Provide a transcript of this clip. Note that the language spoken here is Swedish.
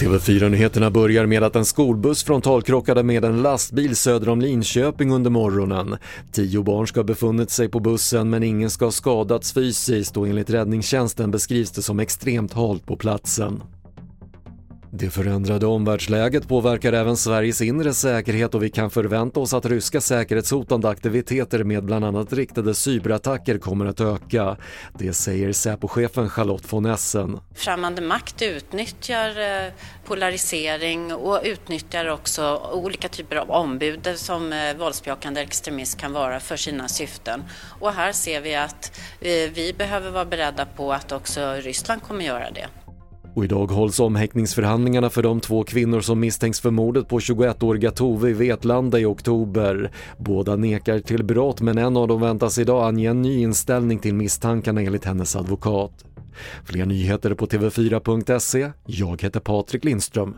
TV4-nyheterna börjar med att en skolbuss frontalkrockade med en lastbil söder om Linköping under morgonen. Tio barn ska ha befunnit sig på bussen men ingen ska ha skadats fysiskt och enligt räddningstjänsten beskrivs det som extremt halt på platsen. Det förändrade omvärldsläget påverkar även Sveriges inre säkerhet och vi kan förvänta oss att ryska säkerhetshotande aktiviteter med bland annat riktade cyberattacker kommer att öka. Det säger Säpochefen Charlotte von Essen. Främmande makt utnyttjar eh, polarisering och utnyttjar också olika typer av ombud som eh, våldsbejakande extremism kan vara för sina syften. Och här ser vi att eh, vi behöver vara beredda på att också Ryssland kommer göra det. Och idag hålls omhäktningsförhandlingarna för de två kvinnor som misstänks för mordet på 21-åriga Tove i Vetlanda i oktober. Båda nekar till brott men en av dem väntas idag ange en ny inställning till misstankarna enligt hennes advokat. Fler nyheter på TV4.se. Jag heter Patrik Lindström.